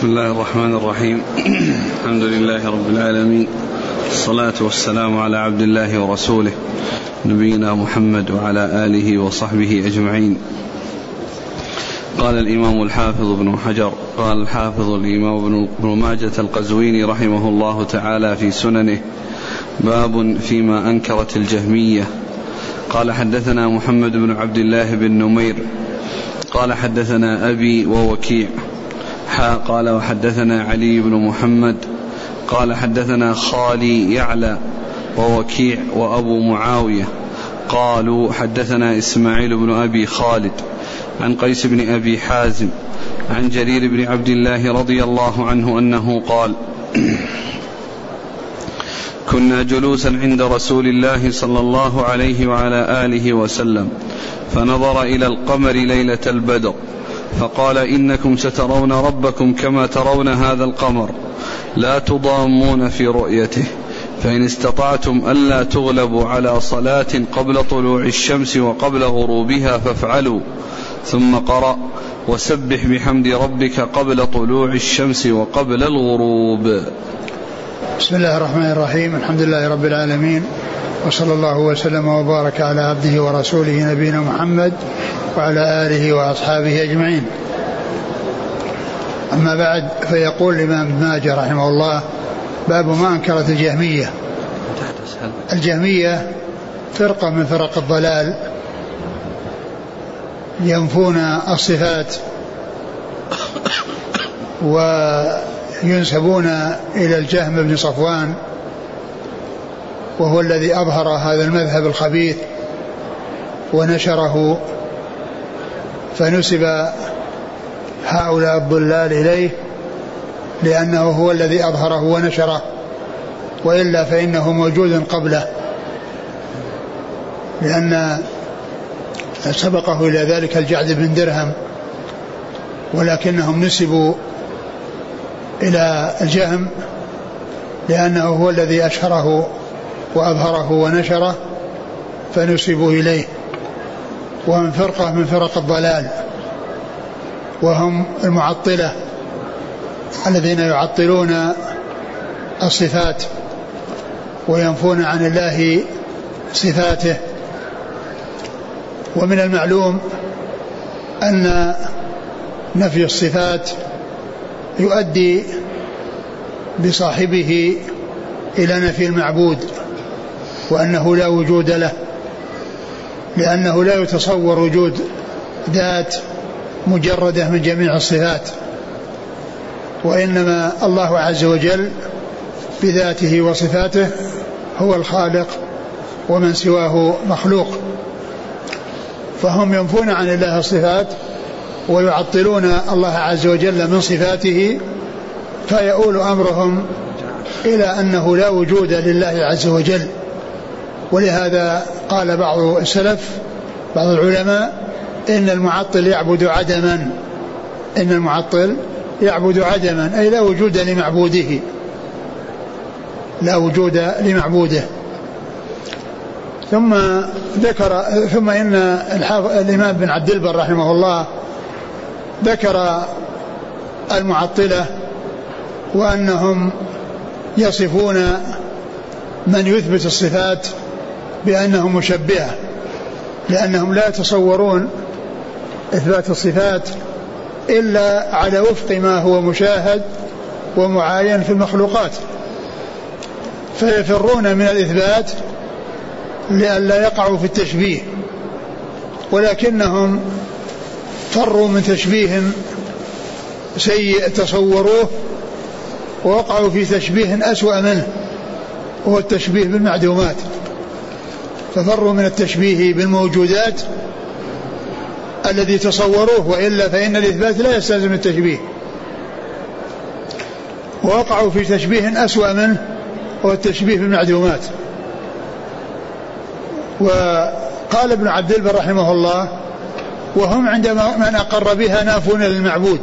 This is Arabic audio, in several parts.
بسم الله الرحمن الرحيم. الحمد لله رب العالمين. الصلاة والسلام على عبد الله ورسوله. نبينا محمد وعلى آله وصحبه أجمعين. قال الإمام الحافظ ابن حجر قال الحافظ الإمام ابن ماجة القزويني رحمه الله تعالى في سننه باب فيما أنكرت الجهمية. قال حدثنا محمد بن عبد الله بن نمير قال حدثنا أبي ووكيع حا قال وحدثنا علي بن محمد قال حدثنا خالي يعلى ووكيع وأبو معاوية قالوا حدثنا إسماعيل بن أبي خالد عن قيس بن أبي حازم عن جرير بن عبد الله رضي الله عنه أنه قال كنا جلوسا عند رسول الله صلى الله عليه وعلى آله وسلم فنظر إلى القمر ليلة البدر. فقال إنكم سترون ربكم كما ترون هذا القمر. لا تضامون في رؤيته. فإن استطعتم ألا تغلبوا على صلاة قبل طلوع الشمس وقبل غروبها فافعلوا. ثم قرأ وسبح بحمد ربك قبل طلوع الشمس وقبل الغروب. بسم الله الرحمن الرحيم. الحمد لله رب العالمين. وصلى الله وسلم وبارك على عبده ورسوله نبينا محمد وعلى آله وأصحابه أجمعين. أما بعد فيقول الإمام ابن ماجه رحمه الله باب ما أنكرت الجهمية. الجهمية فرقة من فرق الضلال ينفون الصفات وينسبون إلى الجهم بن صفوان وهو الذي أظهر هذا المذهب الخبيث ونشره فنسب هؤلاء الضلال إليه لأنه هو الذي أظهره ونشره وإلا فإنه موجود قبله لأن سبقه إلى ذلك الجعد بن درهم ولكنهم نسبوا إلى الجهم لأنه هو الذي أشهره وأظهره ونشره فنسبوا إليه وهم فرقة من فرق الضلال وهم المعطلة الذين يعطلون الصفات وينفون عن الله صفاته. ومن المعلوم أن نفي الصفات يؤدي بصاحبه إلى نفي المعبود. وأنه لا وجود له لأنه لا يتصور وجود ذات مجردة من جميع الصفات وإنما الله عز وجل بذاته وصفاته هو الخالق ومن سواه مخلوق. فهم ينفون عن الله الصفات ويعطلون الله عز وجل من صفاته فيؤول أمرهم إلى أنه لا وجود لله عز وجل. ولهذا قال بعض السلف بعض العلماء إن المعطل يعبد عدما. إن المعطل يعبد عدما أي لا وجود لمعبوده. لا وجود لمعبوده. ثم ذكر ثم إن الإمام بن عبد البر رحمه الله ذكر المعطلة وأنهم يصفون من يثبت الصفات بأنه مشبهة لأنهم لا يتصورون إثبات الصفات إلا على وفق ما هو مشاهد ومعاين في المخلوقات. فيفرون من الإثبات لئلا يقعوا في التشبيه ولكنهم فروا من تشبيه سيء تصوروه ووقعوا في تشبيه أسوأ منه وهو التشبيه بالمعدومات. ففروا من التشبيه بالموجودات الذي تصوروه وإلا فإن الإثبات لا يستلزم التشبيه. ووقعوا في تشبيه أسوأ منه هو التشبيه بالمعدومات. وقال ابن عبد البر رحمه الله وهم عندما من أقر بها نافون للمعبود.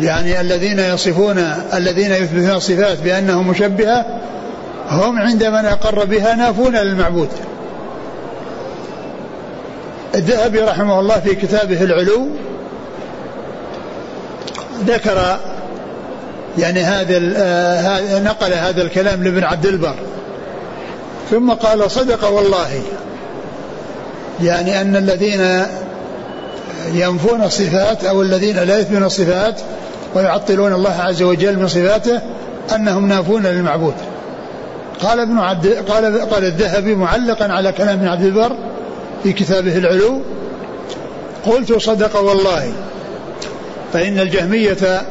يعني الذين يصفون الذين يثبتون الصفات بأنه مشبهة هم عند من أقر بها نافون للمعبود الذهبي رحمه الله في كتابه العلو ذكر يعني هذا آه، نقل هذا الكلام لابن عبد البر. ثم قال صدق والله. يعني أن الذين ينفون الصفات أو الذين لا يثبتون الصفات ويعطلون الله عز وجل من صفاته أنهم نافون للمعبود. قال ابن عبد قال قال الذهبي معلقا على كلام ابن عبد البر في كتابه العلو. قلت صدق والله. فإن الجهمية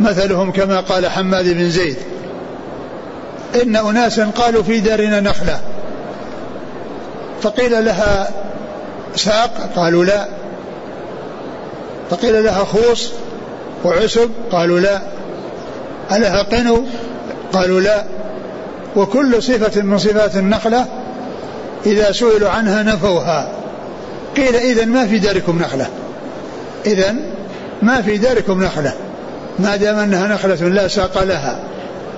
مثلهم كما قال حماد بن زيد. إن أناسا قالوا في دارنا نخلة. فقيل لها ساق؟ قالوا لا. فقيل لها خوص وعسب؟ قالوا لا. ألها قنو؟ قالوا لا. وكل صفة من صفات النخلة إذا سئلوا عنها نفوها. قيل إذا ما في داركم نخلة. إذا ما في داركم نخلة. ما دام أنها نخلة لا ساق لها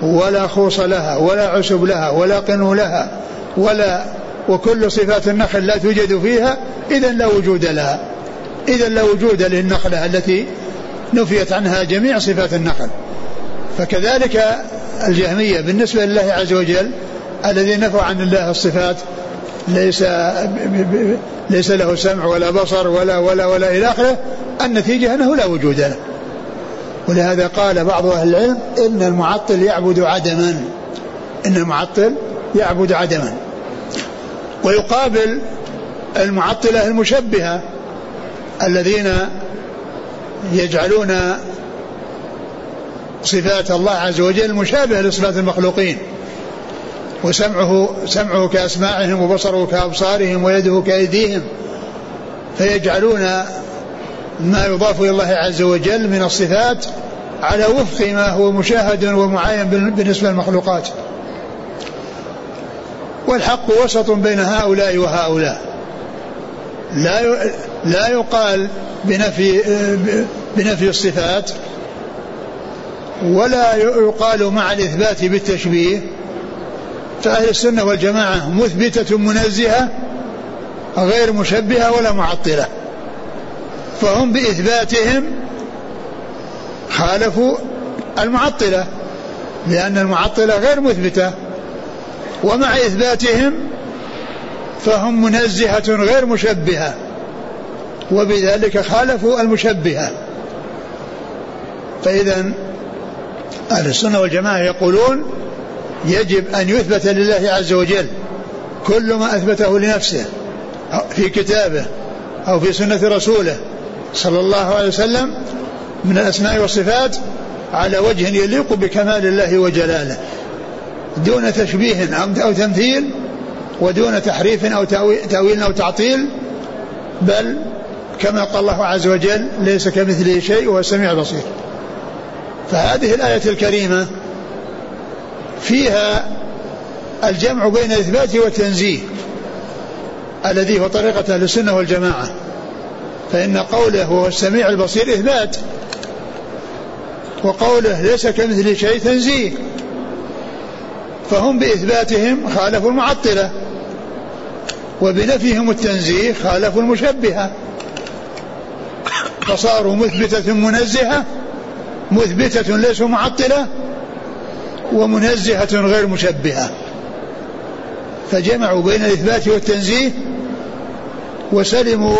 ولا خوص لها ولا عشب لها ولا قنو لها ولا وكل صفات النخل لا توجد فيها إذا لا وجود لها. إذا لا وجود للنخلة التي نفيت عنها جميع صفات النخل. فكذلك الجهمية بالنسبة لله عز وجل الذي نفى عن الله الصفات ليس ليس له سمع ولا بصر ولا ولا ولا إلى آخره النتيجة أنه لا وجود له. ولهذا قال بعض أهل العلم إن المعطل يعبد عدما. إن المعطل يعبد عدما. ويقابل المعطلة المشبهة الذين يجعلون صفات الله عز وجل مشابهة لصفات المخلوقين. وسمعه سمعه كأسماعهم وبصره كأبصارهم ويده كأيديهم فيجعلون ما يضاف إلى الله عز وجل من الصفات على وفق ما هو مشاهد ومعاين بالنسبة للمخلوقات. والحق وسط بين هؤلاء وهؤلاء. لا لا يقال بنفي بنفي الصفات ولا يقال مع الإثبات بالتشبيه فأهل السنة والجماعة مثبتة منزهة غير مشبهة ولا معطلة. فهم بإثباتهم خالفوا المعطلة لأن المعطلة غير مثبتة. ومع إثباتهم فهم منزهة غير مشبهة وبذلك خالفوا المشبهة. فإذا أهل السنة والجماعة يقولون يجب أن يثبت لله عز وجل كل ما أثبته لنفسه في كتابه أو في سنة رسوله صلى الله عليه وسلم من الأسماء والصفات على وجه يليق بكمال الله وجلاله. دون تشبيه أو تمثيل ودون تحريف أو تأويل أو تعطيل بل كما قال الله عز وجل ليس كمثله شيء وهو السميع البصير فهذه الآية الكريمة فيها الجمع بين الإثبات والتنزيه الذي هو طريقة أهل السنة والجماعة. فإن قوله هو السميع البصير إثبات وقوله ليس كمثل شيء تنزيه. فهم بإثباتهم خالفوا المعطلة وبنفيهم التنزيه خالفوا المشبهة. فصاروا مثبتة منزهة مثبتة ليسوا معطلة ومنزهة غير مشبهة. فجمعوا بين الإثبات والتنزيه وسلموا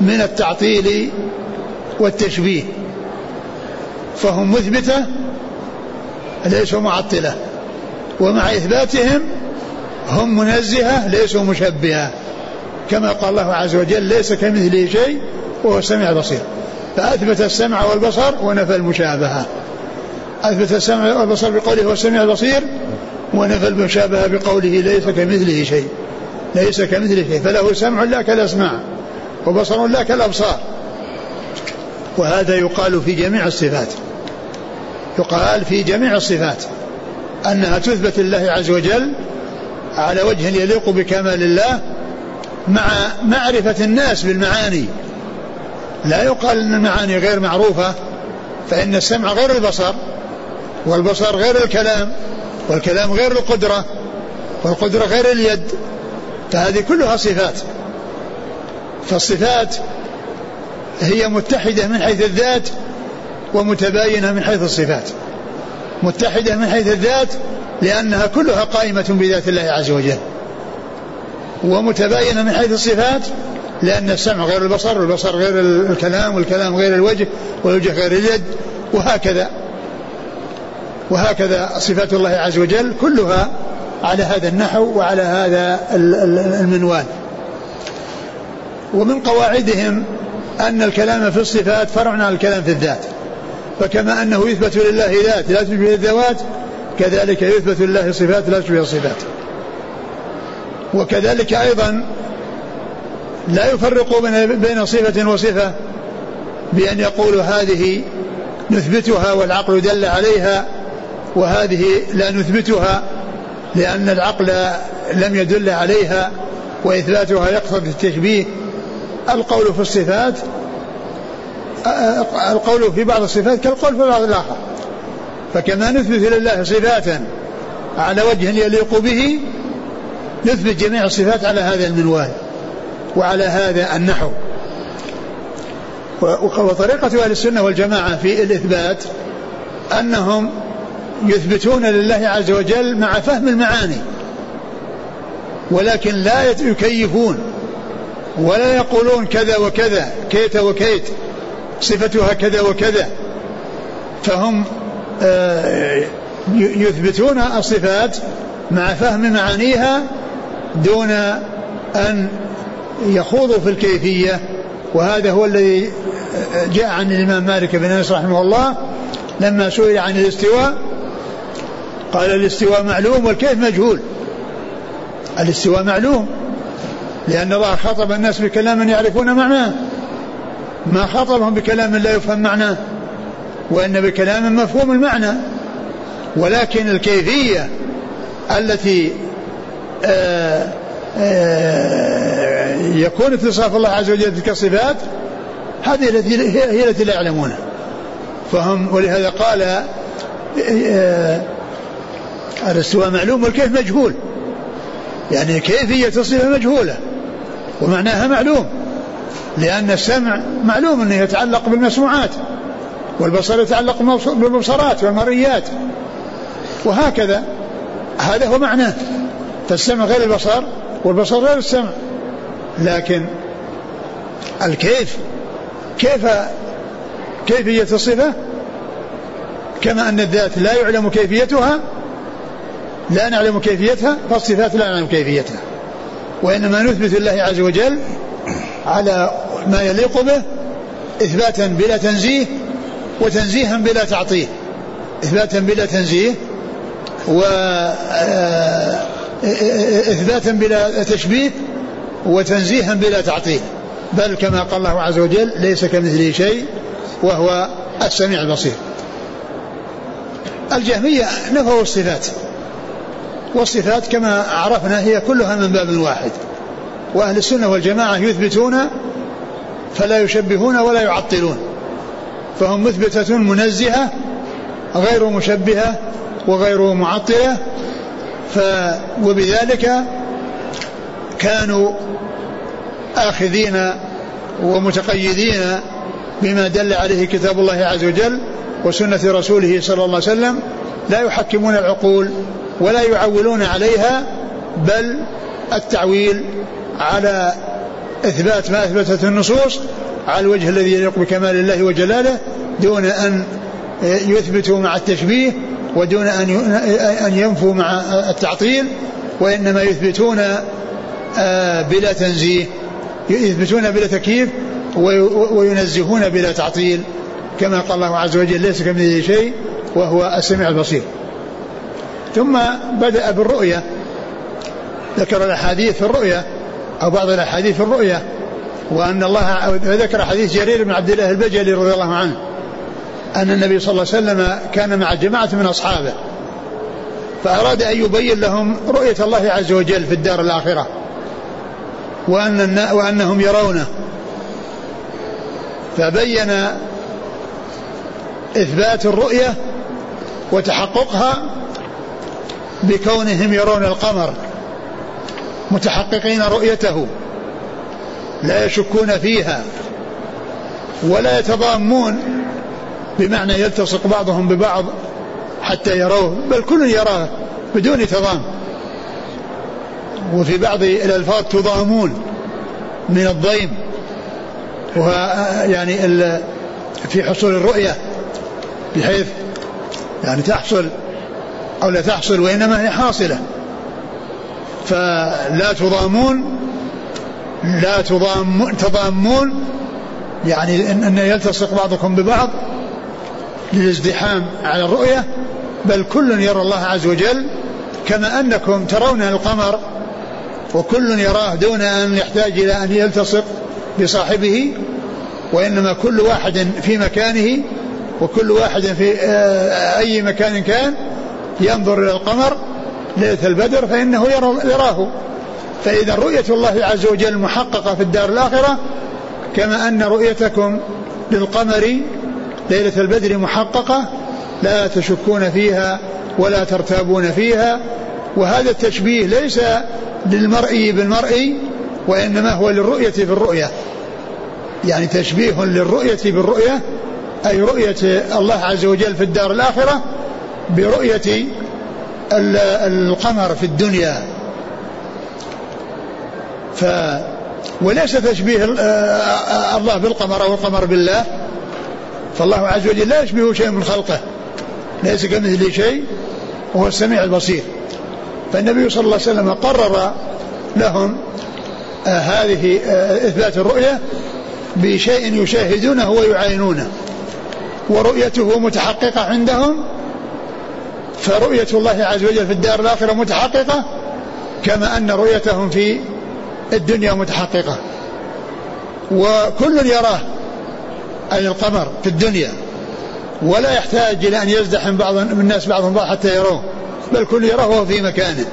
من التعطيل والتشبيه. فهم مثبتة ليسوا معطلة ومع إثباتهم هم منزهة ليسوا مشبهة. كما قال الله عز وجل ليس كمثله شيء وهو السميع البصير. فأثبت السمع والبصر ونفى المشابهة. أثبت السمع والبصر بقوله هو السميع البصير ونفى المشابهة بقوله ليس كمثله شيء. ليس كمثله شيء. فله سمع لا كالأسماع وبصر لا كالأبصار. وهذا يقال في جميع الصفات. يقال في جميع الصفات أنها تثبت لله عز وجل على وجه يليق بكمال الله مع معرفة الناس بالمعاني. لا يقال أن المعاني غير معروفة فإن السمع غير البصر والبصر غير الكلام والكلام غير القدرة والقدرة غير اليد فهذه كلها صفات. فالصفات هي متحدة من حيث الذات ومتباينة من حيث الصفات. متحدة من حيث الذات لأنها كلها قائمة بذات الله عز وجل. ومتباينة من حيث الصفات لأن السمع غير البصر والبصر غير الكلام والكلام غير الوجه والوجه غير اليد وهكذا. وهكذا صفات الله عز وجل كلها على هذا النحو وعلى هذا المنوال. ومن قواعدهم أن الكلام في الصفات فرع عن الكلام في الذات. فكما أنه يثبت لله ذات لا تشبه الذوات كذلك يثبت لله صفات لا تشبه الصفات. وكذلك أيضا لا يفرق بين صفة وصفة بأن يقولوا هذه نثبتها والعقل دل عليها وهذه لا نثبتها لأن العقل لم يدل عليها وإثباتها يقصد التشبيه القول في الصفات القول في بعض الصفات كالقول في بعض الآخر. فكما نثبت لله صفاتا على وجه يليق به نثبت جميع الصفات على هذا المنوال. وعلى هذا النحو. وطريقة أهل السنة والجماعة في الإثبات أنهم يثبتون لله عز وجل مع فهم المعاني ولكن لا يكيفون ولا يقولون كذا وكذا كيت وكيت صفتها كذا وكذا. فهم آه، يثبتون الصفات مع فهم معانيها دون أن يخوضوا في الكيفية وهذا هو الذي جاء عن الإمام مالك بن أنس رحمه الله لما سئل عن الاستواء. قال الاستواء معلوم والكيف مجهول. الاستواء معلوم لأن الله خاطب الناس بكلام يعرفون معناه. ما خاطبهم بكلام لا يفهم معناه وإن بكلام مفهوم المعنى. ولكن الكيفية التي آآ يكون اتصاف الله عز وجل بتلك الصفات هذه التي هي التي لا يعلمونها فهم ولهذا قال الاستواء معلوم والكيف مجهول. يعني كيفية الصفة مجهولة ومعناها معلوم لأن السمع معلوم أنه يتعلق بالمسموعات والبصر يتعلق بالمبصرات والمرئيات وهكذا هذا هو معناه. فالسمع غير البصر والبصر غير السمع. لكن الكيف كيف كيفية الصفة؟ كما أن الذات لا يعلم كيفيتها لا نعلم كيفيتها فالصفات لا نعلم كيفيتها. وإنما نثبت الله عز وجل على ما يليق به إثباتا بلا تنزيه وتنزيها بلا تعطيل إثباتا بلا تنزيه و آه، إثباتا بلا تشبيه وتنزيها بلا تعطيل. بل كما قال الله عز وجل ليس كمثله شيء وهو السميع البصير. الجهمية نفوا الصفات والصفات كما عرفنا هي كلها من باب واحد. وأهل السنة والجماعة يثبتون فلا يشبهون ولا يعطلون. فهم مثبتة منزهة غير مشبهة وغير معطلة وبذلك كانوا آخذين ومتقيدين بما دل عليه كتاب الله عز وجل وسنة رسوله صلى الله عليه وسلم لا يحكمون العقول ولا يعولون عليها بل التعويل على إثبات ما أثبتته النصوص على الوجه الذي يليق بكمال الله وجلاله دون أن يثبتوا مع التشبيه ودون أن ينفوا مع التعطيل وإنما يثبتون آه، بلا تنزيه يثبتون بلا تكييف وينزهون بلا تعطيل كما قال الله عز وجل ليس كمثله شيء وهو السميع البصير. ثم بدأ بالرؤية. ذكر الأحاديث في الرؤية أو بعض الأحاديث في الرؤية وأن الله ذكر حديث جرير بن عبد الله البجلي رضي الله عنه. أن النبي صلى الله عليه وسلم كان مع جماعة من أصحابه فأراد أن يبين لهم رؤية الله عز وجل في الدار الآخرة وأن وأنهم يرونه. فبين إثبات الرؤية وتحققها بكونهم يرون القمر متحققين رؤيته لا يشكون فيها ولا يتضامون بمعنى يلتصق بعضهم ببعض حتى يروه بل كل يراه بدون تضام. وفي بعض الألفاظ تضامون من الضيم. وهو يعني في حصول الرؤية بحيث يعني تحصل أو لا تحصل وإنما هي حاصلة. فلا تضامون لا تضام تضامون يعني أن يلتصق بعضكم ببعض للازدحام على الرؤية بل كل يرى الله عز وجل كما أنكم ترون القمر وكل يراه دون أن يحتاج إلى أن يلتصق بصاحبه وإنما كل واحد في مكانه وكل واحد في آه، أي مكان كان ينظر إلى القمر ليلة البدر فإنه يراه. فإذا رؤية الله عز وجل محققة في الدار الآخرة كما أن رؤيتكم للقمر ليلة البدر محققة لا تشكون فيها ولا ترتابون فيها. وهذا التشبيه ليس للمرئي بالمرئي وإنما هو للرؤية في الرؤية. يعني تشبيه للرؤية بالرؤية أي رؤية الله عز وجل في الدار الآخرة برؤية القمر في الدنيا. ف وليس تشبيه آه، آه، الله بالقمر أو القمر بالله. فالله عز وجل لا يشبه شيء من خلقه. ليس كمثله شيء وهو السميع البصير. فالنبي صلى الله عليه وسلم قرر لهم آه هذه آه إثبات الرؤية بشيء يشاهدونه ويعاينونه. ورؤيته متحققة عندهم فرؤية الله عز وجل في الدار الآخرة متحققة كما أن رؤيتهم في الدنيا متحققة. وكل يراه أي القمر في الدنيا. ولا يحتاج إلى أن يزدحم بعض الناس بعضهم بعض حتى يروه بل كل يراه وهو في مكانه.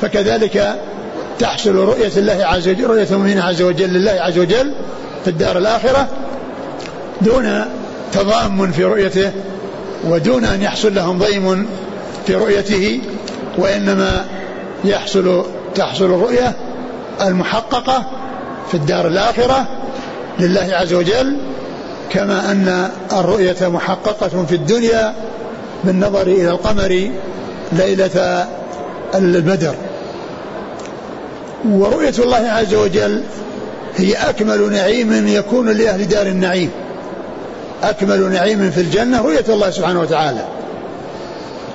فكذلك تحصل رؤية الله عز وجل رؤية المؤمنين عز وجل لله عز وجل في الدار الآخرة دون تضام في رؤيته ودون أن يحصل لهم ضيم في رؤيته وإنما يحصل تحصل الرؤية المحققة في الدار الآخرة لله عز وجل كما أن الرؤية محققة في الدنيا بالنظر إلى القمر ليلة البدر. ورؤية الله عز وجل هي أكمل نعيم يكون لأهل دار النعيم. أكمل نعيم في الجنة رؤية الله سبحانه وتعالى.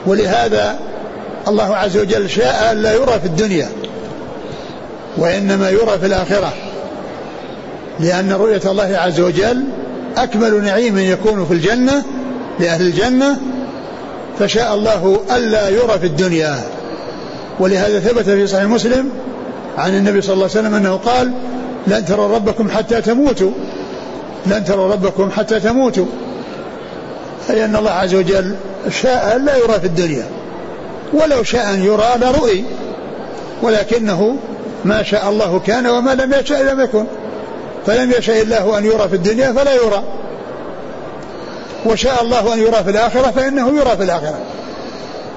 ولهذا الله عز وجل شاء أن لا يرى في الدنيا وإنما يرى في الآخرة لأن رؤية الله عز وجل أكمل نعيم يكون في الجنة لأهل الجنة فشاء الله ألا يرى في الدنيا. ولهذا ثبت في صحيح مسلم عن النبي صلى الله عليه وسلم أنه قال لن تروا ربكم حتى تموتوا لن تروا ربكم حتى تموتوا. أي أن الله عز وجل شاء ألا يرى في الدنيا. ولو شاء أن يرى لرؤي ولكنه ما شاء الله كان وما لم يشاء لم يكن. فلم يشاء الله أن يرى في الدنيا فلا يرى. وشاء الله أن يرى في الآخرة فإنه يرى في الآخرة.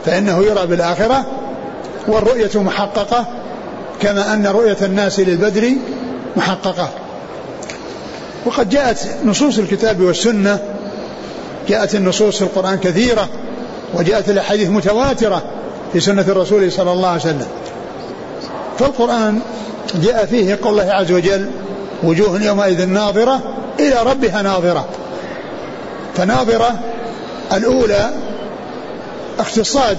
فإنه يرى بالآخرة والرؤية محققة كما أن رؤية الناس للبدر محققة. وقد جاءت نصوص الكتاب والسنة جاءت النصوص في القرآن كثيرة وجاءت الأحاديث متواترة في سنة الرسول صلى الله عليه وسلم. فالقرآن جاء فيه قول الله عز وجل وجوه يومئذ ناظرة إلى ربها ناظرة. فناظرة الأولى اقتصاد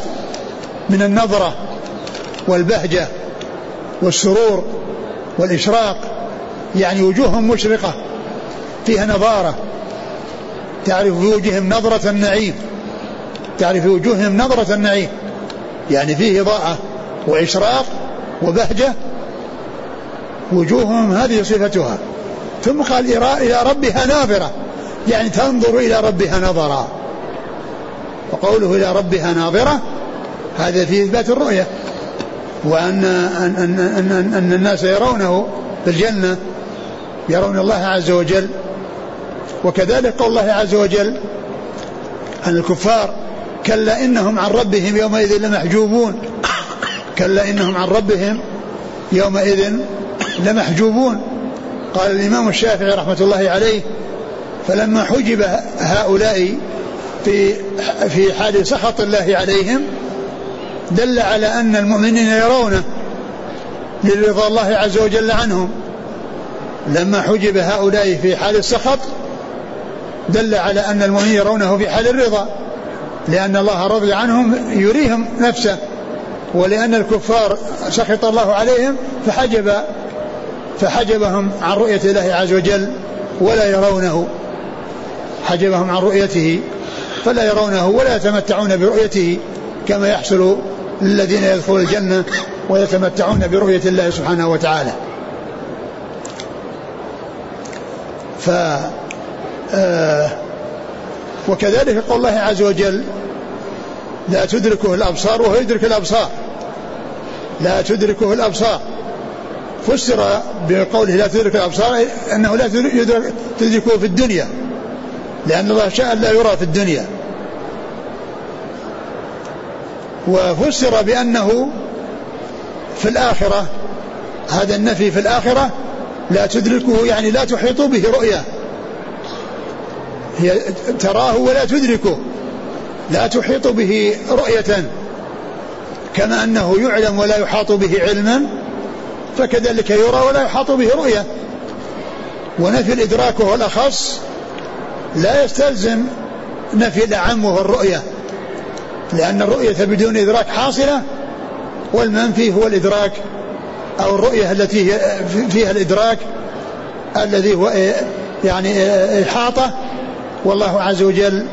من النظرة والبهجة والسرور والإشراق يعني وجوههم مشرقة فيها نظارة. تعرف في وجوههم نظرة النعيم. تعرف في وجوههم نظرة النعيم. يعني فيه إضاءة وإشراق وبهجة وجوههم هذه صفتها. ثم قال إلى ربها ناظرة. يعني تنظر إلى ربها نظرا وقوله إلى ربها ناظرة هذا في إثبات الرؤية. وأن أن أن أن, أن الناس يرونه في الجنة يرون الله عز وجل. وكذلك قول الله عز وجل عن الكفار كلا إنهم عن ربهم يومئذ لمحجوبون. كلا إنهم عن ربهم يومئذ لمحجوبون. قال الإمام الشافعي رحمة الله عليه فلما حجب هؤلاء في في حال سخط الله عليهم دل على أن المؤمنين يرونه لرضا الله عز وجل عنهم. لما حجب هؤلاء في حال السخط دل على أن المؤمنين يرونه في حال الرضا لأن الله رضي عنهم يريهم نفسه ولأن الكفار سخط الله عليهم فحجب فحجبهم عن رؤية الله عز وجل ولا يرونه. حجبهم عن رؤيته فلا يرونه ولا يتمتعون برؤيته كما يحصل للذين يدخلون الجنة ويتمتعون برؤية الله سبحانه وتعالى. ف آه وكذلك قول الله عز وجل لا تدركه الأبصار وهو يدرك الأبصار. لا تدركه الأبصار. فسر بقوله لا تدرك الأبصار أنه لا تدرك تدركه في الدنيا لأن الله شاء لا يرى في الدنيا. وفسر بأنه في الآخرة هذا النفي في الآخرة لا تدركه يعني لا تحيط به رؤية هي تراه ولا تدركه لا تحيط به رؤية كما أنه يعلم ولا يحاط به علما. فكذلك يرى ولا يحاط به رؤية. ونفي الإدراك وهو الأخص لا يستلزم نفي الأعم وهو الرؤية لأن الرؤية بدون إدراك حاصلة والمنفي هو الإدراك أو الرؤية التي فيها الإدراك الذي هو يعني إحاطة. والله عز وجل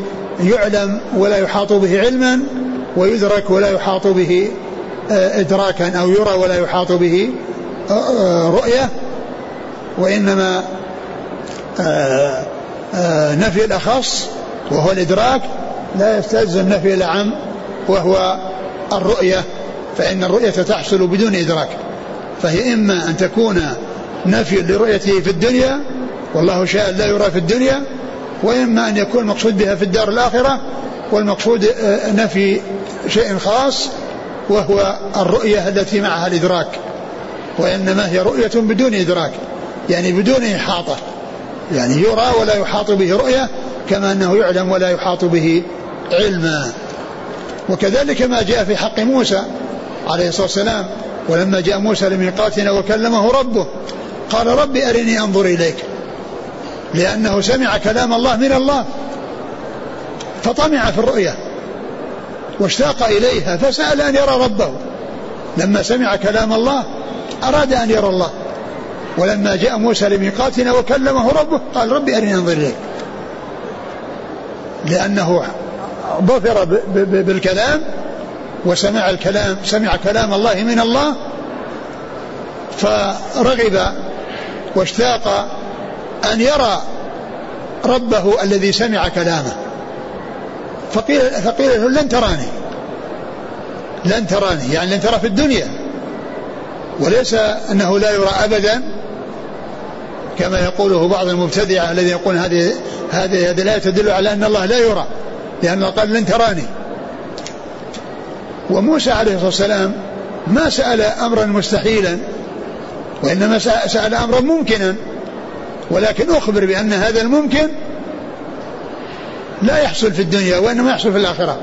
يعلم ولا يحاط به علما ويدرك ولا يحاط به إدراكا أو يرى ولا يحاط به رؤية وإنما نفي الأخص وهو الإدراك لا يستلزم نفي الأعم وهو الرؤية فإن الرؤية تحصل بدون إدراك. فهي إما أن تكون نفي لرؤيته في الدنيا والله شاء لا يرى في الدنيا وإما أن يكون المقصود بها في الدار الآخرة والمقصود آه، نفي شيء خاص وهو الرؤية التي معها الإدراك. وإنما هي رؤية بدون إدراك يعني بدون إحاطة يعني يرى ولا يحاط به رؤية كما أنه يعلم ولا يحاط به علما. وكذلك ما جاء في حق موسى عليه الصلاة والسلام ولما جاء موسى لميقاتنا وكلمه ربه قال رب أرني أنظر إليك لأنه سمع كلام الله من الله فطمع في الرؤية واشتاق إليها فسأل أن يرى ربه. لما سمع كلام الله أراد أن يرى الله. ولما جاء موسى لميقاتنا وكلمه ربه قال ربي أرني أنظر إليك. لأنه ظفر بالكلام وسمع الكلام سمع كلام الله من الله فرغب واشتاق أن يرى ربه الذي سمع كلامه. فقيل, فقيل له لن تراني. لن تراني. يعني لن ترى في الدنيا. وليس أنه لا يرى أبدا كما يقوله بعض المبتدعة الذين يقول هذه هذه هذه لا تدل على أن الله لا يرى لأن قال لن تراني. وموسى عليه الصلاة والسلام ما سأل أمرا مستحيلا وإنما سأل أمرا ممكنا ولكن أخبر بأن هذا الممكن لا يحصل في الدنيا وإنما يحصل في الآخرة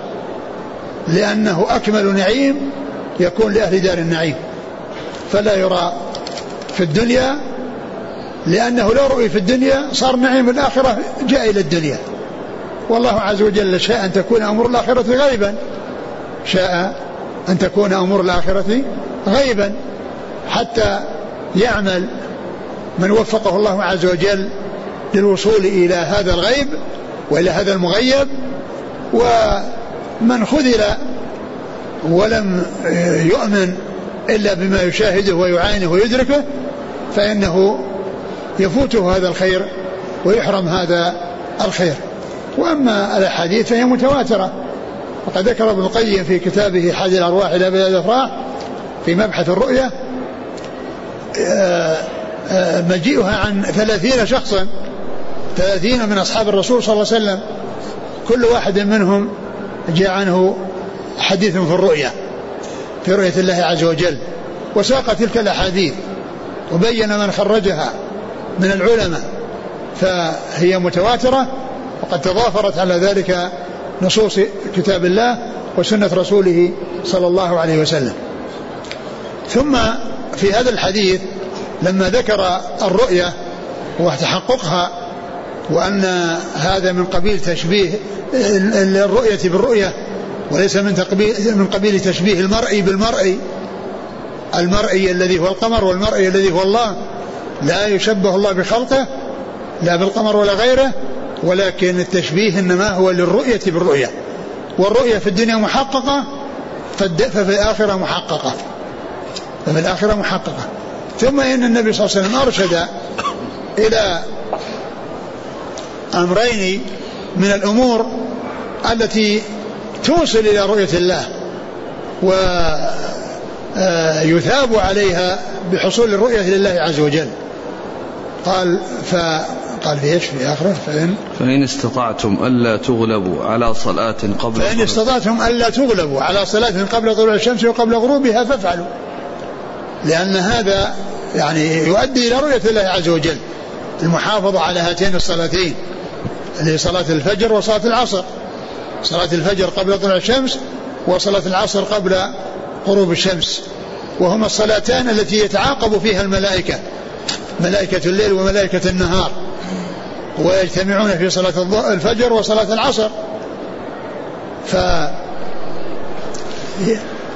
لأنه أكمل نعيم يكون لأهل دار النعيم. فلا يرى في الدنيا لأنه لو رؤي في الدنيا صار نعيم الآخرة جاء إلى الدنيا. والله عز وجل شاء أن تكون أمور الآخرة غيبا. شاء أن تكون أمور الآخرة غيبا. حتى يعمل من وفقه الله عز وجل للوصول إلى هذا الغيب وإلى هذا المغيب. ومن خذل ولم يؤمن إلا بما يشاهده ويعاينه ويدركه فإنه يفوته هذا الخير ويحرم هذا الخير. وأما الأحاديث فهي متواترة. وقد ذكر ابن القيم في كتابه حادي الأرواح إلى بلاد الأفراح في مبحث الرؤية آه، آه، مجيئها عن ثلاثين شخصا ثلاثين من أصحاب الرسول صلى الله عليه وسلم. كل واحد منهم جاء عنه حديث في الرؤيا. في رؤية الله عز وجل وساق تلك الأحاديث وبين من خرجها من العلماء فهي متواترة وقد تضافرت على ذلك نصوص كتاب الله وسنة رسوله صلى الله عليه وسلم. ثم في هذا الحديث لما ذكر الرؤية وتحققها وأن هذا من قبيل تشبيه الرؤية بالرؤية وليس من تقبيل من قبيل تشبيه المرئي بالمرئي المرئي الذي هو القمر والمرئي الذي هو الله. لا يشبه الله بخلقه لا بالقمر ولا غيره ولكن التشبيه إنما هو للرؤية بالرؤية. والرؤية في الدنيا محققة ففي الآخرة محققة. ففي الآخرة محققة. ثم إن النبي صلى الله عليه وسلم أرشد إلى أمرين من الأمور التي توصل إلى رؤية الله ويثاب آه، عليها بحصول الرؤية لله عز وجل. قال ف قال في إيش؟ في آخره فإن؟ فإن استطعتم ألا تغلبوا على صلاة قبل فإن استطعتم ألا تغلبوا على صلاة قبل طلوع الشمس وقبل غروبها فافعلوا. لأن هذا يعني يؤدي إلى رؤية الله عز وجل المحافظة على هاتين الصلاتين اللي هي صلاة الفجر وصلاة العصر. صلاة الفجر قبل طلوع الشمس وصلاة العصر قبل غروب الشمس. وهما الصلاتان التي يتعاقب فيها الملائكة ملائكة الليل وملائكة النهار. ويجتمعون في صلاة الفجر وصلاة العصر. ف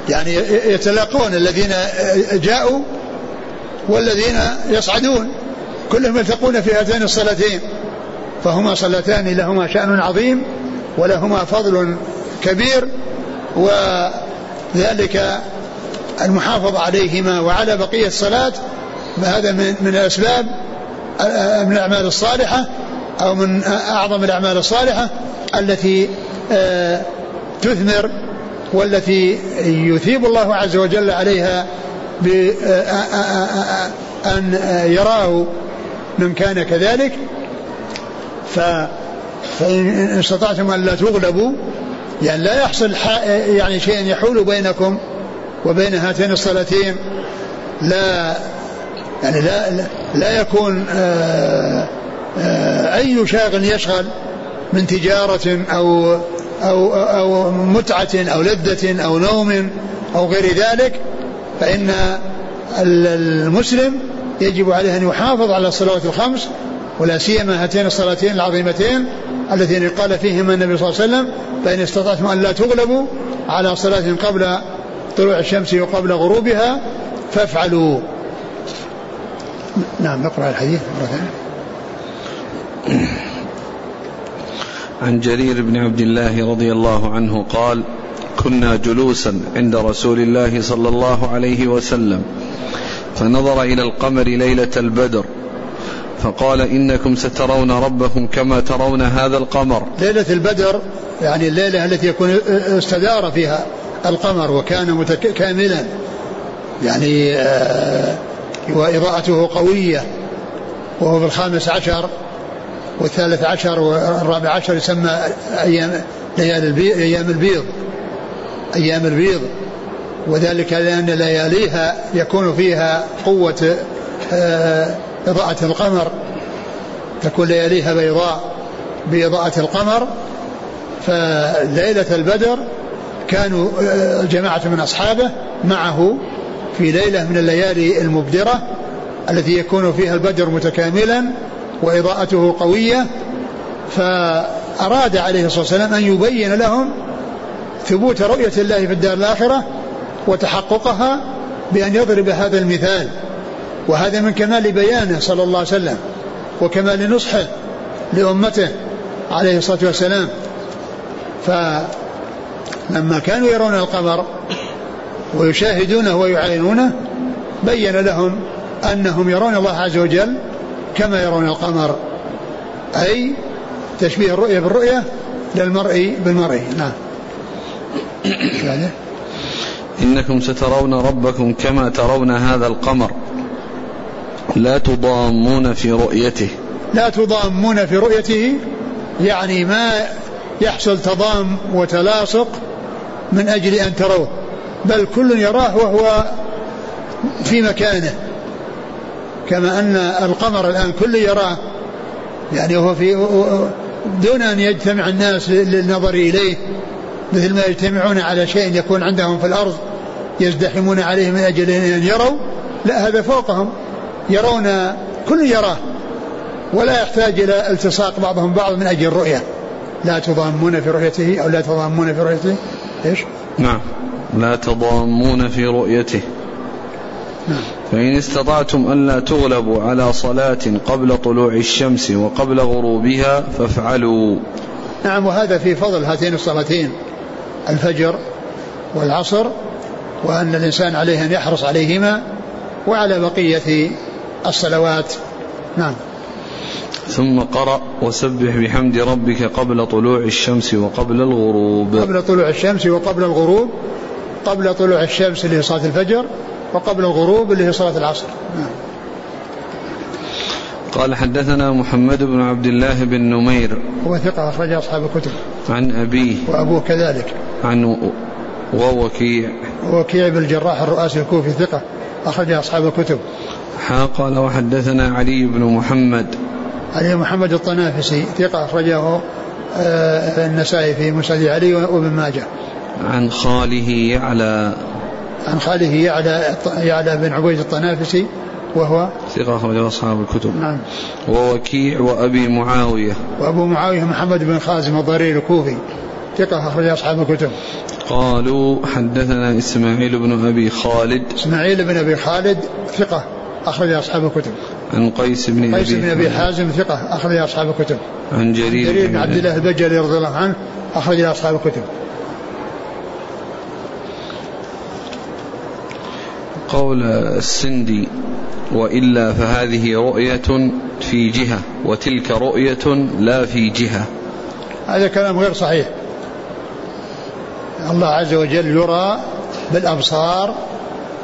يعني يتلاقون الذين جاءوا والذين يصعدون. كلهم يلتقون في هاتين الصلاتين. فهما صلاتان لهما شأن عظيم. ولهما فضل كبير وذلك المحافظة عليهما وعلى بقية الصلاة هذا من من الأسباب من الأعمال الصالحة أو من أعظم الأعمال الصالحة التي آه، تثمر والتي يثيب الله عز وجل عليها بأن آه، آه، يراه من كان كذلك. ف فإن استطعتم أن لا تغلبوا يعني لا يحصل يعني شيء يحول بينكم وبين هاتين الصلاتين لا يعني لا لا, يكون آه، آه، أي شاغل يشغل من تجارة أو أو أو متعة أو لذة أو نوم أو غير ذلك فإن المسلم يجب عليه أن يحافظ على الصلوات الخمس ولا سيما هاتين الصلاتين العظيمتين اللتين قال فيهما النبي صلى الله عليه وسلم فإن استطعتم أن لا تغلبوا على صلاة قبل طلوع الشمس وقبل غروبها فافعلوا. نعم نقرأ الحديث مرة ثانية. عن جرير بن عبد الله رضي الله عنه قال كنا جلوسا عند رسول الله صلى الله عليه وسلم فنظر إلى القمر ليلة البدر فقال إنكم سترون ربكم كما ترون هذا القمر. ليلة البدر يعني الليلة التي يكون استدار فيها القمر وكان متكاملا يعني آه وإضاءته قوية وهو في الخامس عشر والثالث عشر والرابع عشر يسمى أيام ليالي البيض أيام البيض أيام البيض. وذلك لأن لياليها يكون فيها قوة آه، إضاءة القمر تكون لياليها بيضاء بإضاءة القمر فليلة البدر كانوا آه، جماعة من أصحابه معه في ليلة من الليالي المبدرة التي يكون فيها البدر متكاملا وإضاءته قوية. فأراد عليه الصلاة والسلام أن يبين لهم ثبوت رؤية الله في الدار الآخرة وتحققها بأن يضرب هذا المثال. وهذا من كمال بيانه صلى الله عليه وسلم وكمال نصحه لأمته عليه الصلاة والسلام. فلما كانوا يرون القمر ويشاهدونه ويعاينونه بين لهم أنهم يرون الله عز وجل كما يرون القمر أي تشبيه الرؤية بالرؤية للمرء بالمرء. نعم. إنكم سترون ربكم كما ترون هذا القمر. لا تضامون في رؤيته. لا تضامون في رؤيته يعني ما يحصل تضام وتلاصق من أجل أن تروه بل كل يراه وهو في مكانه. كما أن القمر الآن كل يراه يعني هو في دون أن يجتمع الناس للنظر إليه مثل ما يجتمعون على شيء يكون عندهم في الأرض يزدحمون عليه من أجل أن يروا لا هذا فوقهم. يرون كل يراه ولا يحتاج إلى التصاق بعضهم بعض من أجل الرؤية. لا تضامون في رؤيته أو لا تضامون في رؤيته. إيش؟ نعم. لا تضامون في رؤيته. نعم. فإن استطعتم ألا تغلبوا على صلاة قبل طلوع الشمس وقبل غروبها فافعلوا. نعم وهذا في فضل هاتين الصلاتين الفجر والعصر وأن الإنسان عليه أن يحرص عليهما وعلى بقية الصلوات. نعم. ثم قرأ وسبح بحمد ربك قبل طلوع الشمس وقبل الغروب. قبل طلوع الشمس وقبل الغروب. قبل طلوع الشمس اللي هي صلاة الفجر وقبل الغروب اللي هي صلاة العصر. نعم. قال حدثنا محمد بن عبد الله بن نمير. هو ثقة أخرج أصحاب الكتب. عن أبيه. وأبوه كذلك. عن ووكيع وكيع. بن الجراح الرؤاسي الكوفي ثقة أخرج أصحاب الكتب. قال وحدثنا علي بن محمد. علي محمد الطنافسي ثقة أخرجه آه، النسائي في مسند علي وابن ماجه. عن خاله يعلى عن خاله يعلى يعلى بن عبيد الطنافسي وهو ثقة أخرجه أصحاب الكتب. نعم. ووكيع وأبي معاوية. وأبو معاوية محمد بن خازم الضرير الكوفي ثقة أخرج أصحاب الكتب. قالوا حدثنا إسماعيل بن أبي خالد. إسماعيل بن أبي خالد ثقة أخرج أصحاب الكتب. عن قيس بن قيس بن أبي حازم ثقة أخرج أصحاب الكتب. عن جرير, جرير بن عبد الله البجلي رضي الله عنه أخرج أصحاب الكتب. قول السندي وإلا فهذه رؤية في جهة وتلك رؤية لا في جهة. هذا كلام غير صحيح. الله عز وجل يرى بالأبصار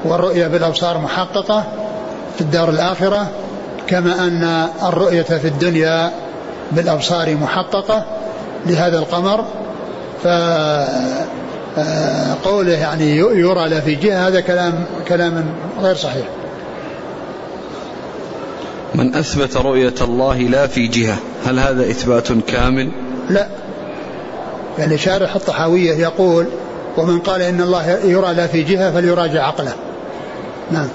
والرؤية بالأبصار محققة في الدار الآخرة كما أن الرؤية في الدنيا بالأبصار محققة لهذا القمر. فقوله يعني يرى لا في جهة هذا كلام كلام غير صحيح. من أثبت رؤية الله لا في جهة هل هذا إثبات كامل؟ لا. يعني شارح الطحاوية يقول ومن قال إن الله يرى لا في جهة فليراجع عقله. نعم.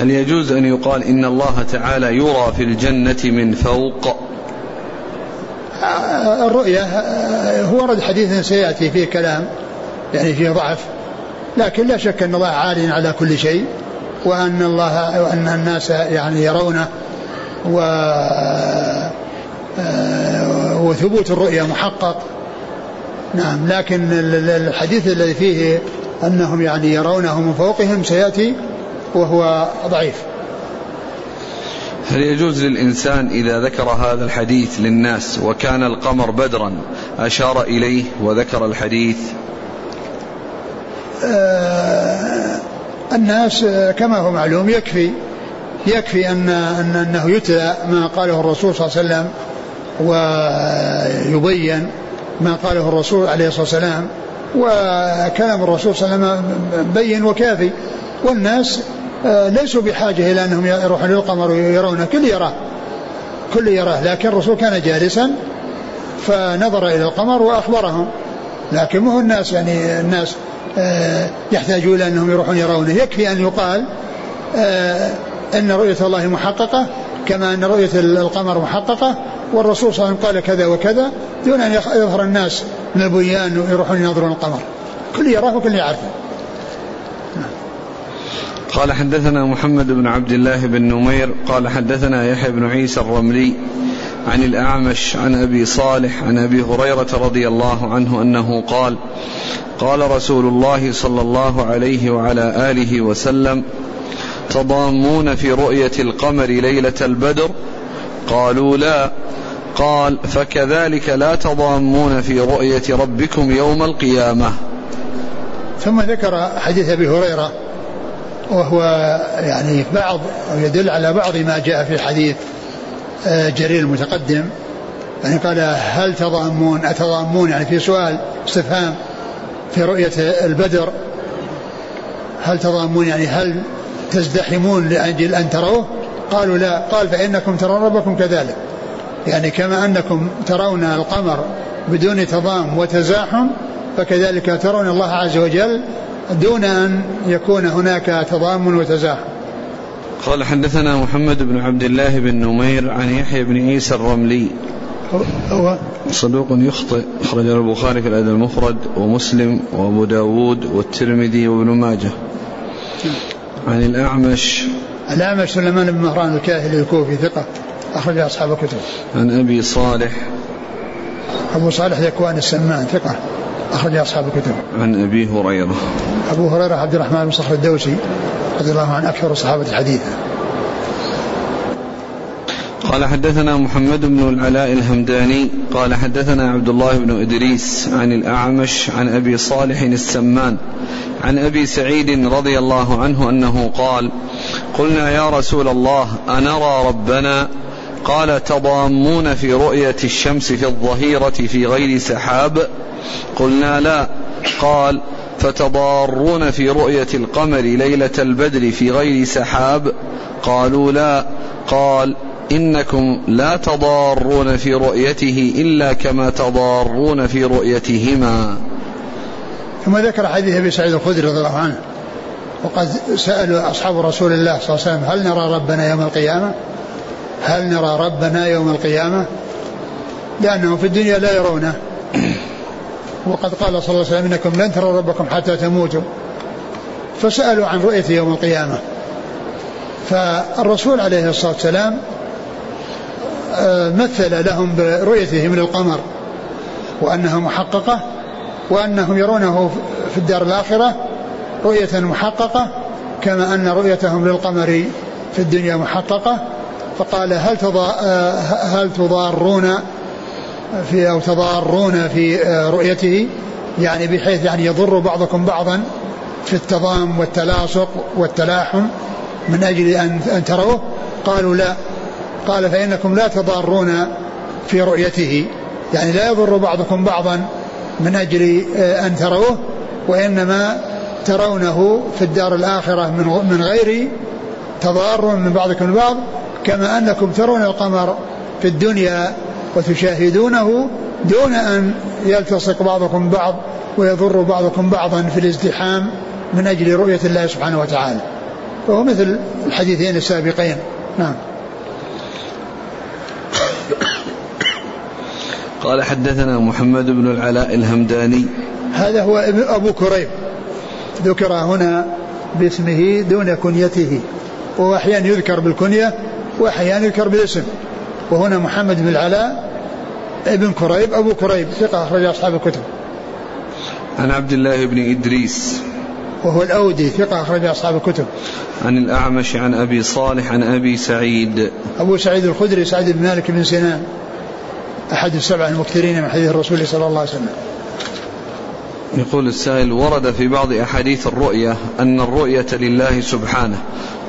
هل يجوز أن يقال إن الله تعالى يرى في الجنة من فوق؟ الرؤية هو ورد حديث سيأتي فيه كلام يعني فيه ضعف لكن لا شك أن الله عال على كل شيء وأن الله وأن الناس يعني يرونه و وثبوت الرؤيا محقق. نعم لكن الحديث الذي فيه أنهم يعني يرونه من فوقهم سيأتي وهو ضعيف. هل يجوز للإنسان إذا ذكر هذا الحديث للناس وكان القمر بدرا أشار إليه وذكر الحديث؟ آه الناس كما هو معلوم يكفي يكفي أن, أن أنه يتلى ما قاله الرسول صلى الله عليه وسلم ويبين ما قاله الرسول عليه الصلاة والسلام وكلام الرسول صلى الله عليه وسلم بين وكافي. والناس ليسوا بحاجة إلى أنهم يروحون للقمر ويرونه. كل يراه كل يراه. لكن الرسول كان جالسا فنظر إلى القمر وأخبرهم. لكن مو الناس يعني الناس آه، يحتاجون إلى أنهم يروحون يرونه. يكفي أن يقال آه، أن رؤية الله محققة كما أن رؤية القمر محققة. والرسول صلى الله عليه وسلم قال كذا وكذا دون أن يظهر الناس من البنيان ويروحون ينظرون القمر. كل يراه وكل يعرفه. قال حدثنا محمد بن عبد الله بن نمير قال حدثنا يحيى بن عيسى الرملي عن الأعمش عن أبي صالح عن أبي هريرة رضي الله عنه أنه قال قال رسول الله صلى الله عليه وعلى آله وسلم تضامون في رؤية القمر ليلة البدر؟ قالوا لا. قال فكذلك لا تضامون في رؤية ربكم يوم القيامة. ثم ذكر حديث أبي هريرة وهو يعني بعض أو يدل على بعض ما جاء في حديث آه، جرير المتقدم يعني قال هل تضامون؟ أتضامون؟ يعني في سؤال استفهام في رؤية البدر. هل تضامون؟ يعني هل تزدحمون لأجل أن تروه؟ قالوا لا. قال فإنكم ترون ربكم كذلك. يعني كما أنكم ترون القمر بدون تضام وتزاحم فكذلك ترون الله عز وجل دون أن يكون هناك تضام وتزاحم. قال حدثنا محمد بن عبد الله بن نمير عن يحيى بن عيسى الرملي. هو صدوق يخطئ أخرج البخاري في الأدب المفرد ومسلم وأبو داود والترمذي وابن ماجه. عن الأعمش. الأعمش سليمان بن مهران الكاهلي الكوفي ثقة أخرج أصحاب الكتب. عن أبي صالح. أبو صالح ذكوان السمان ثقة أخرج أصحاب الكتب. عن أبي هريرة. أبو هريرة عبد الرحمن بن صخر الدوسي رضي الله عنه أكثر الصحابة الحديث. قال حدثنا محمد بن العلاء الهمداني قال حدثنا عبد الله بن إدريس عن الأعمش عن أبي صالح السمان عن أبي سعيد رضي الله عنه أنه قال قلنا يا رسول الله أنرى ربنا؟ قال تضامون في رؤية الشمس في الظهيرة في غير سحاب؟ قلنا لا. قال فتضارون في رؤية القمر ليلة البدر في غير سحاب؟ قالوا لا. قال إنكم لا تضارون في رؤيته إلا كما تضارون في رؤيتهما. ثم ذكر حديث أبي سعيد الخدري رضي الله عنه وقد سألوا أصحاب رسول الله صلى الله عليه وسلم هل نرى ربنا يوم القيامة؟ هل نرى ربنا يوم القيامة؟ لأنهم في الدنيا لا يرونه. وقد قال صلى الله عليه وسلم إنكم لن تروا ربكم حتى تموتوا. فسألوا عن رؤية يوم القيامة. فالرسول عليه الصلاة والسلام آه، مثل لهم برؤيته من القمر وأنها محققة وأنهم يرونه في الدار الآخرة رؤية محققة كما أن رؤيتهم للقمر في الدنيا محققة. فقال هل آه، هل تضارون في أو تضارون في آه، رؤيته يعني بحيث يعني يضر بعضكم بعضا في التضام والتلاصق والتلاحم من أجل أن أن تروه. قالوا لا. قال فإنكم لا تضارون في رؤيته. يعني لا يضر بعضكم بعضا من أجل آه، أن تروه وإنما ترونه في الدار الآخرة من من غير تضار من بعضكم البعض كما أنكم ترون القمر في الدنيا وتشاهدونه دون أن يلتصق بعضكم بعض ويضر بعضكم بعضا في الازدحام من أجل رؤية الله سبحانه وتعالى. وهو مثل الحديثين السابقين. نعم. قال حدثنا محمد بن العلاء الهمداني. هذا هو أبو كريب. ذكر هنا باسمه دون كنيته. وهو أحيانا يذكر بالكنية وأحيانا يذكر بالاسم. وهنا محمد بن العلاء ابن كريب أبو كريب ثقة أخرج أصحاب الكتب. عن عبد الله بن إدريس. وهو الأودي ثقة أخرج أصحاب الكتب. عن الأعمش عن أبي صالح عن أبي سعيد. أبو سعيد الخدري سعيد بن مالك بن سنان أحد السبع المكثرين من حديث الرسول صلى الله عليه وسلم. يقول السائل ورد في بعض أحاديث الرؤية أن الرؤية لله سبحانه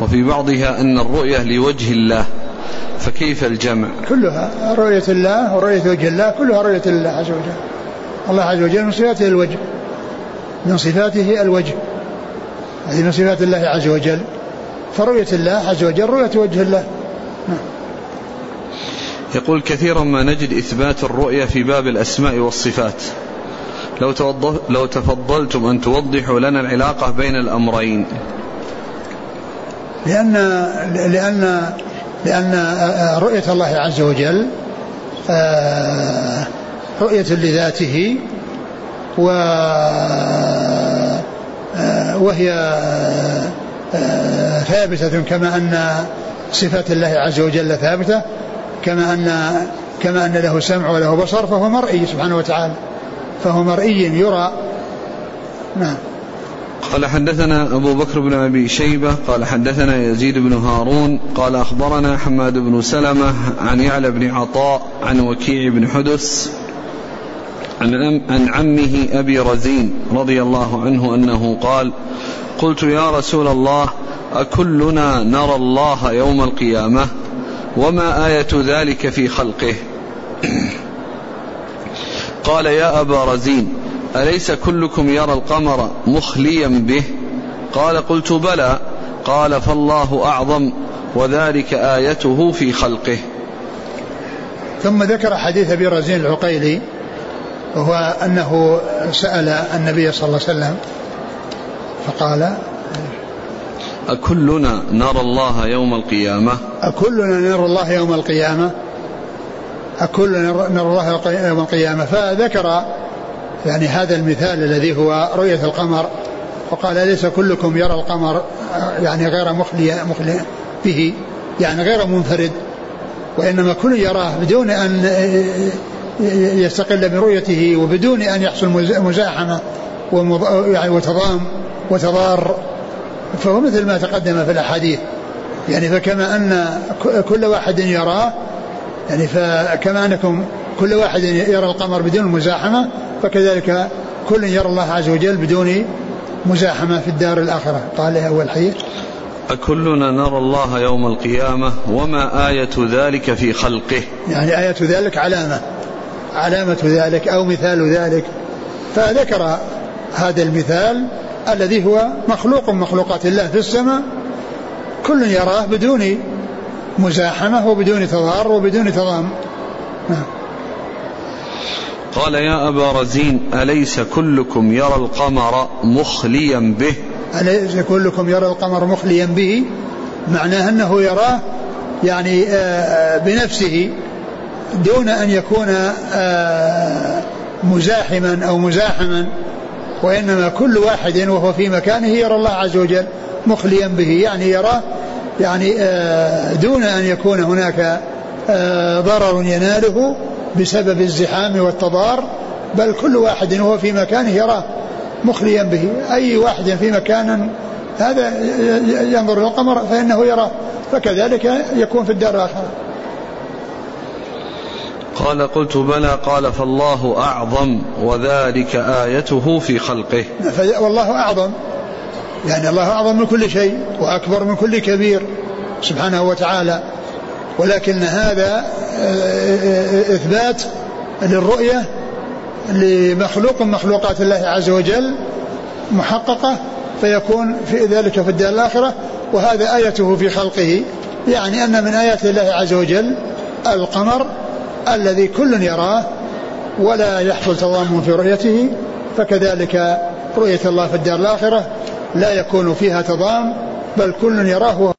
وفي بعضها أن الرؤية لوجه الله. فكيف الجمع؟ كلها رؤية الله ورؤية وجه الله كلها رؤية الله عز وجل. الله عز وجل من صفاته الوجه. من صفاته الوجه. هذه من صفات الله عز وجل. فرؤية الله عز وجل رؤية وجه الله. نعم. يقول كثيرا ما نجد إثبات الرؤية في باب الأسماء والصفات. لو, لو تفضلتم أن توضحوا لنا العلاقة بين الأمرين. لأن لأن لأن رؤية الله عز وجل رؤية لذاته و وهي ثابتة كما أن صفات الله عز وجل ثابتة كما أن كما أن له سمع وله بصر فهو مرئي سبحانه وتعالى فهو مرئي يرى. نعم. قال حدثنا أبو بكر بن أبي شيبة قال حدثنا يزيد بن هارون قال أخبرنا حماد بن سلمة عن يعلى بن عطاء عن وكيع بن حدث عن, عن عمه أبي رزين رضي الله عنه أنه قال قلت يا رسول الله أكلنا نرى الله يوم القيامة وما آية ذلك في خلقه؟ قال يا أبا رزين أليس كلكم يرى القمر مخليا به؟ قال قلت بلى. قال فالله أعظم وذلك آيته في خلقه. ثم ذكر حديث أبي رزين العقيلي وهو أنه سأل النبي صلى الله عليه وسلم فقال أكلنا نرى الله يوم القيامة؟ أكلنا نرى الله يوم القيامة؟ أكلنا نرى الله يوم القيامة؟ فذكر يعني هذا المثال الذي هو رؤية القمر وقال ليس كلكم يرى القمر يعني غير مخلي مخلي به يعني غير منفرد؟ وإنما كل يراه بدون أن يستقل برؤيته وبدون أن يحصل مزاحمة يعني وتضام وتضار. فهو مثل ما تقدم في الأحاديث. يعني فكما أن كل واحد يراه يعني فكما أنكم كل واحد يرى القمر بدون مزاحمة فكذلك كل يرى الله عز وجل بدون مزاحمة في الدار الآخرة. قال أول حديث. أكلنا نرى الله يوم القيامة وما آية ذلك في خلقه؟ يعني آية ذلك علامة. علامة ذلك أو مثال ذلك. فذكر هذا المثال الذي هو مخلوق مخلوقات الله في السماء. كل يراه بدون مزاحمة وبدون تضار وبدون تضام. نعم. قال يا أبا رزين أليس كلكم يرى القمر مخليا به؟ أليس كلكم يرى القمر مخليا به؟ معناه أنه يراه يعني آه، بنفسه دون أن يكون آه، مزاحما أو مزاحما وإنما كل واحد وهو في مكانه يرى الله عز وجل مخليا به. يعني يراه يعني آه، دون أن يكون هناك ضرر يناله بسبب الزحام والتضار بل كل واحد وهو في مكانه يراه مخليا به. أي واحد في مكان هذا ينظر إلى القمر فإنه يراه فكذلك يكون في الدار الآخرة. قال قلت بلى قال فالله أعظم وذلك آيته في خلقه. والله أعظم. يعني الله أعظم من كل شيء وأكبر من كل كبير سبحانه وتعالى. ولكن هذا إثبات للرؤية لمخلوق من مخلوقات الله عز وجل محققة فيكون في ذلك في الدار الآخرة. وهذا آيته في خلقه يعني أن من آيات الله عز وجل القمر الذي كل يراه ولا يحصل تضامن في رؤيته فكذلك رؤية الله في الدار الآخرة لا يكون فيها تضام بل كل يراه